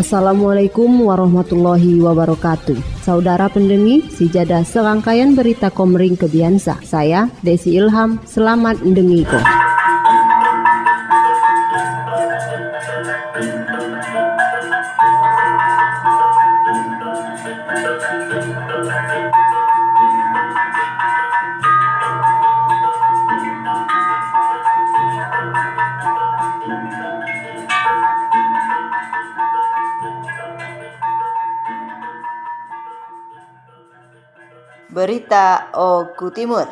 Assalamualaikum warahmatullahi wabarakatuh. Saudara pendengi, sijada serangkaian berita komering kebiasa. Saya Desi Ilham, selamat mendengiko. Berita Oku Timur.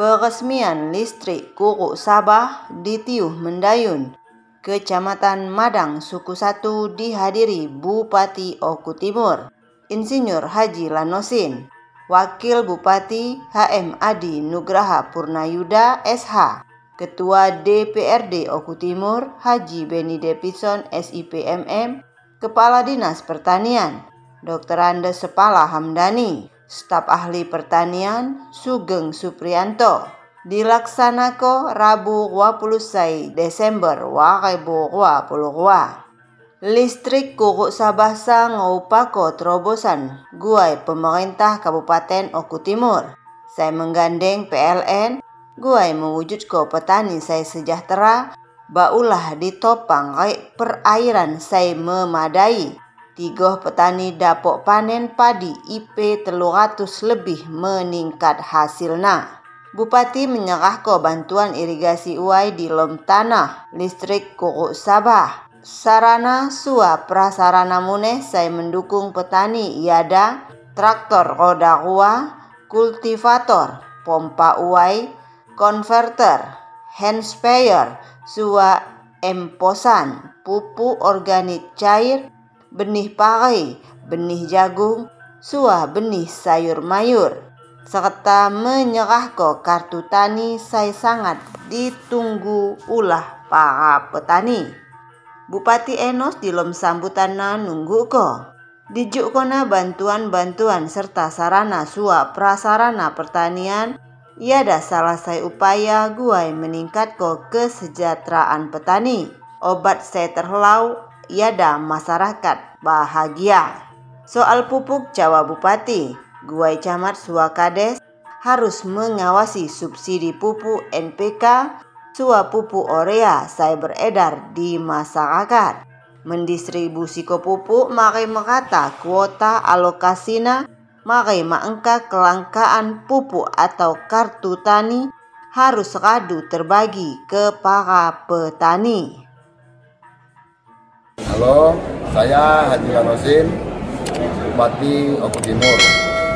Peresmian listrik Kuku Sabah di Tiuh Mendayun. Kecamatan Madang Suku Satu dihadiri Bupati Oku Timur Insinyur Haji Lanosin. Wakil Bupati HM Adi Nugraha Purnayuda SH Ketua DPRD Oku Timur Haji Beni Depison SIPMM Kepala Dinas Pertanian Dr. Andes Sepala Hamdani Staf Ahli Pertanian Sugeng Suprianto dilaksanako Rabu 20 Desember 2022. Listrik kuku Sabasa ngaupako terobosan guai pemerintah Kabupaten Oku Timur. Saya menggandeng PLN, guai mewujudko petani saya sejahtera, baulah ditopang perairan saya memadai Tiga petani dapok panen padi IP telugatus lebih meningkat hasilnya. Bupati menyerah ke bantuan irigasi uai di lom tanah, listrik kuku Sabah. Sarana sua prasarana muneh saya mendukung petani iada, traktor roda rua, kultivator, pompa uai, konverter, hand sprayer, sua emposan, pupuk organik cair, benih pare, benih jagung, suah benih sayur mayur, serta menyerah ke kartu tani saya sangat ditunggu ulah para petani. Bupati Enos di lom sambutan nunggu ko. Dijuk kona bantuan-bantuan serta sarana suap prasarana pertanian ia ada salah saya upaya guai meningkat ko kesejahteraan petani. Obat saya terlau iada masyarakat bahagia. Soal pupuk Jawa Bupati, Guai Camat Suakades harus mengawasi subsidi pupuk NPK sua pupuk Orea saya beredar di masyarakat. Mendistribusi ke pupuk makai mengata kuota alokasina makai maengka kelangkaan pupuk atau kartu tani harus radu terbagi ke para petani. Halo, saya Haji Lanosin, Bupati Oku Timur.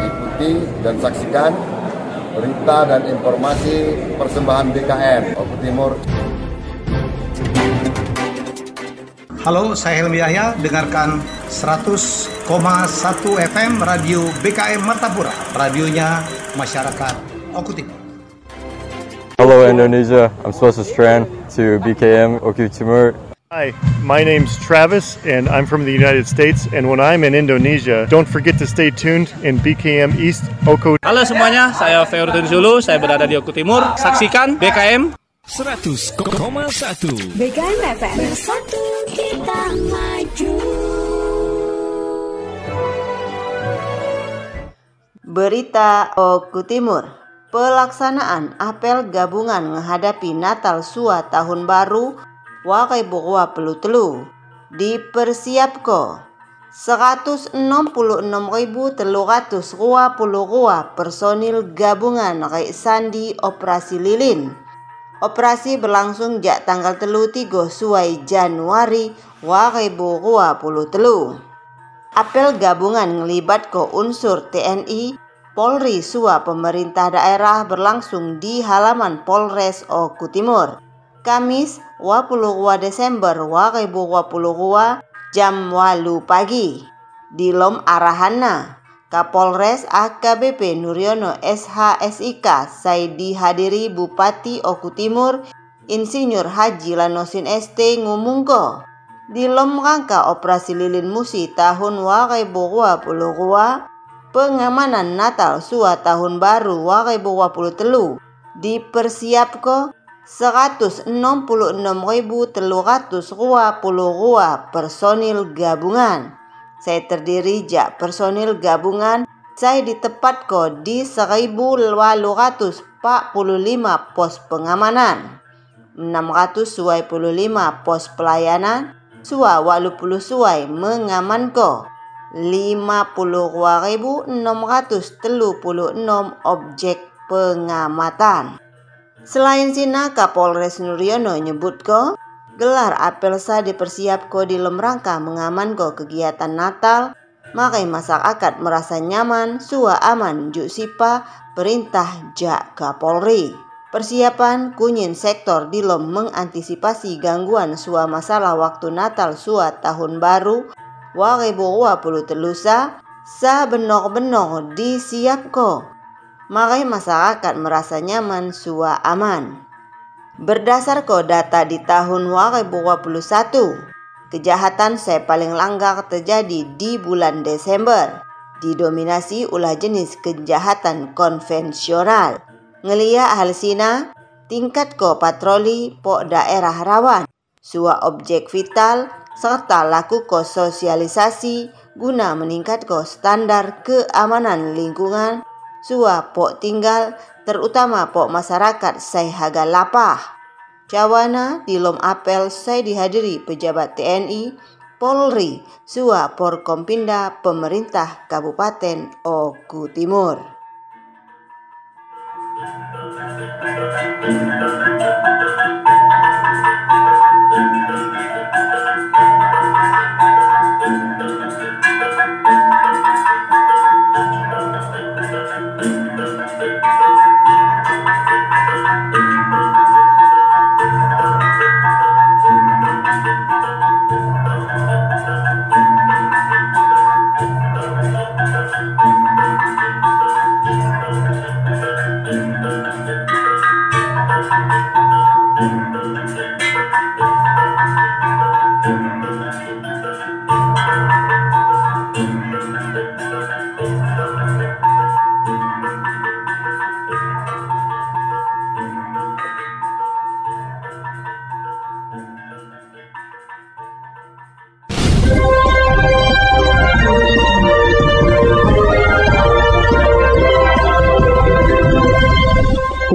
Ikuti dan saksikan berita dan informasi persembahan BKM Oku Timur. Halo, saya Helmi Yahya. Dengarkan 100,1 FM Radio BKM Martapura. Radionya masyarakat Oku Timur. Hello Indonesia, I'm Swasa Strand to BKM Oku Timur. Hi, my name's Travis, and I'm from the United States. And when I'm in Indonesia, don't forget to stay tuned in BKM East Oko. Halo semuanya, saya Feurdun Zulu, saya berada di Oku Timur. Saksikan BKM 100,1 BKM FM Bersatu kita maju Berita Oku Timur Pelaksanaan apel gabungan menghadapi Natal Sua Tahun Baru Wakai Bukwa Pelu Telu. Dipersiapko. 166.320 personil gabungan Rai Sandi Operasi Lilin. Operasi berlangsung jak tanggal telu tiga suai Januari Wakai Bukwa Pelu Telu. Apel gabungan ngelibat ke unsur TNI, Polri Sua pemerintah daerah berlangsung di halaman Polres Oku Timur. Kamis 22 Desember 2022 jam walu pagi. Di lom arahana Kapolres AKBP Nuryono SHSIK saya dihadiri Bupati Oku Timur Insinyur Haji Lanosin ST ngumungko. Di lom rangka operasi lilin musi tahun 2022 pengamanan Natal sua tahun baru 2023 dipersiapko 166.320 personil gabungan. Saya terdiri jak personil gabungan saya ditepatko di 1.845 pos pengamanan. 625 pos pelayanan, sua 80 suai mengamanko. 52.636 objek pengamatan. Selain Sina, Kapolres Nuryono nyebutko, gelar apel sa dipersiapko di lem rangka mengamanko kegiatan Natal, makai masyarakat merasa nyaman, sua aman juk sipa perintah jak Kapolri. Persiapan kunyin sektor di lom mengantisipasi gangguan sua masalah waktu Natal sua tahun baru puluh telusa sa benok-benok disiapko. Makai masyarakat merasa nyaman sua aman. Berdasar ko data di tahun 2021, kejahatan saya paling langgar terjadi di bulan Desember, didominasi ulah jenis kejahatan konvensional. Ngelia hal sina, tingkat ko patroli po daerah rawan, sua objek vital serta laku sosialisasi guna meningkatkan standar keamanan lingkungan sua pok tinggal terutama pok masyarakat saya haga lapah. Cawana di lom apel saya dihadiri pejabat TNI, Polri, sua Porkompinda Pemerintah Kabupaten Oku Timur. Thank you.